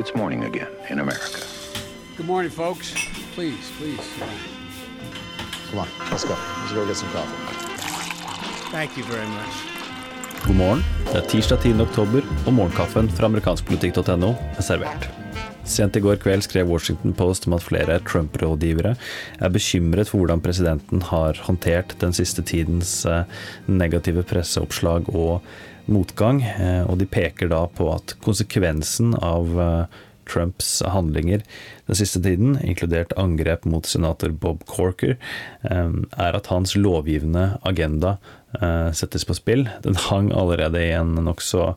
it's morning again in America. Good morning, folks. Please, please. Come on, let's go. Let's go get some coffee. Thank you very much. God morgen. Det er tirsdag 10. oktober, og morgenkaffen fra amerikanskpolitikk.no er servert. Sent i går kveld skrev Washington Post om at flere Trump-rådgivere er bekymret for hvordan presidenten har håndtert den siste tidens eh, negative presseoppslag og motgang, eh, og de peker da på at konsekvensen av eh, Trumps handlinger den siste tiden, inkludert angrep mot senator Bob Corker, er at hans lovgivende agenda settes på spill. Den hang allerede i en nokså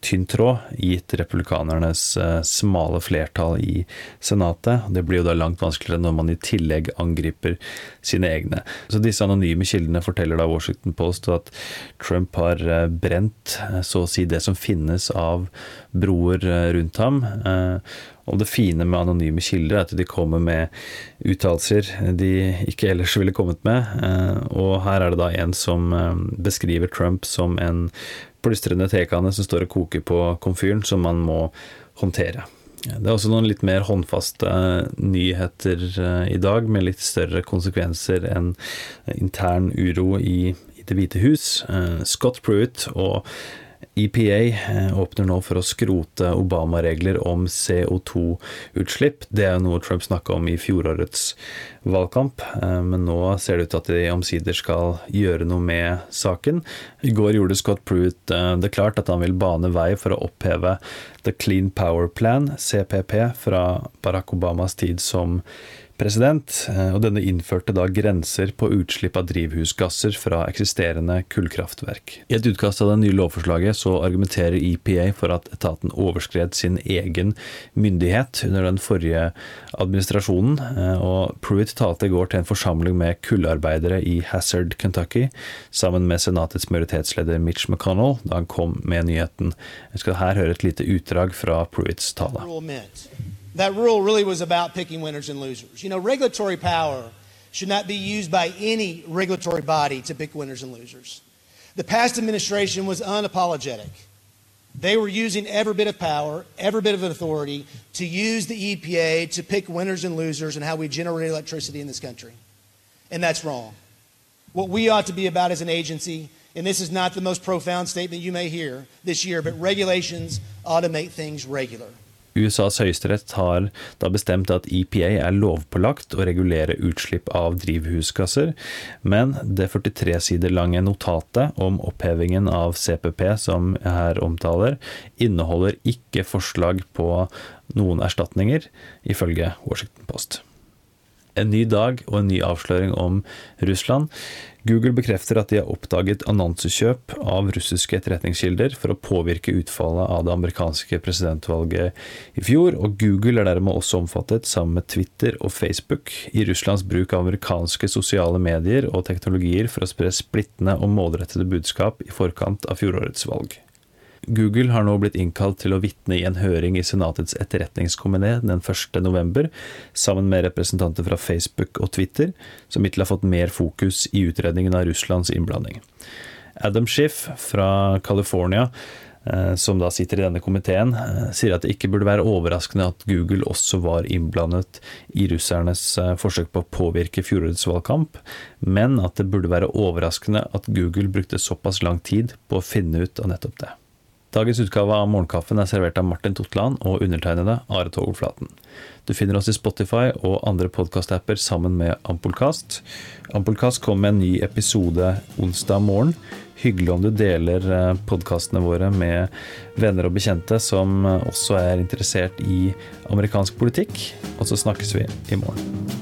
tynn tråd, gitt republikanernes eh, smale flertall i Senatet. Det blir jo da langt vanskeligere når man i tillegg angriper sine egne. Så disse anonyme kildene forteller da Washington Post at Trump har eh, brent eh, så å si det som finnes av broer rundt ham. Og det fine med anonyme kilder er at de kommer med uttalelser de ikke ellers ville kommet med. Og her er det da en som beskriver Trump som en plystrende tekanne som står og koker på komfyren, som man må håndtere. Det er også noen litt mer håndfaste nyheter eh, i dag, med litt større konsekvenser enn intern uro i, Det hvite hus. Eh, Scott Pruitt og EPA eh, åpner nå for å skrote Obama-regler om CO2-utslipp. Det er noe Trump snakka om i fjorårets valgkamp, eh, men nå ser det ut til at de omsider skal gjøre noe med saken. I går gjorde Scott Pruitt eh, det klart at han vil bane vei for å oppheve The Clean Power Plan, CPP, fra Barack Obamas tid som president, eh, og denne innførte da grenser på utslipp av drivhusgasser fra eksisterende kullkraftverk. I et utkast av det nye lovforslaget så argumenterer EPA for at etaten overskred sin egen myndighet under den forrige administrasjonen, eh, og Pruitt talte i går til en forsamling med kullarbeidere i Hazard, Kentucky, sammen med senatets majoritetsleder Mitch McConnell da han kom med nyheten. Jeg skal her høre et lite utdrag fra Pruitts tale. That rule really was about picking winners and losers. You know, regulatory power should not be used by any regulatory body to pick winners and losers. The past administration was unapologetic. They were using every bit of power, every bit of authority to use the EPA to pick winners and losers and how we generate electricity in this country. And that's wrong. What we ought to be about as an agency, and this is not the most profound statement you may hear this year, but regulations ought to make things regular. USAs høyesterett har da bestemt at EPA er lovpålagt å regulere utslipp av drivhusgasser, men det 43 sider lange notatet om opphevingen av CPP som jeg her omtaler, inneholder ikke forslag på noen erstatninger, ifølge Washington Post. En ny dag og en ny avsløring om Russland. Google bekrefter at de har oppdaget annonsekjøp av russiske etterretningskilder for å påvirke utfallet av det amerikanske presidentvalget i fjor, og Google er dermed også omfattet, sammen med Twitter og Facebook, i Russlands bruk av amerikanske sosiale medier og teknologier for å spre splittende og målrettede budskap i forkant av fjorårets valg. Google har nå blitt innkalt til å vitne i en høring i Senatets etterretningskomité den 1. november, sammen med representanter fra Facebook og Twitter, som hittil har fått mer fokus i utredningen av Russlands innblanding. Adam Schiff fra California, eh, som da sitter i denne komiteen, eh, sier at det ikke burde være overraskende at Google også var innblandet i russernes eh, forsøk på å påvirke fjorårets valgkamp, men at det burde være overraskende at Google brukte såpass lang tid på å finne ut av nettopp det. Dagens utgave av Morgenkaffen er servert av Martin Totland og undertegnede Are Togolflaten. Du finner oss i Spotify og andre podkastapper sammen med Ampolkast. Ampolkast kommer med en ny episode onsdag morgen. Hyggelig om du deler eh, podkastene våre med venner og bekjente som også er interessert i amerikansk politikk. Og så snakkes vi i morgen.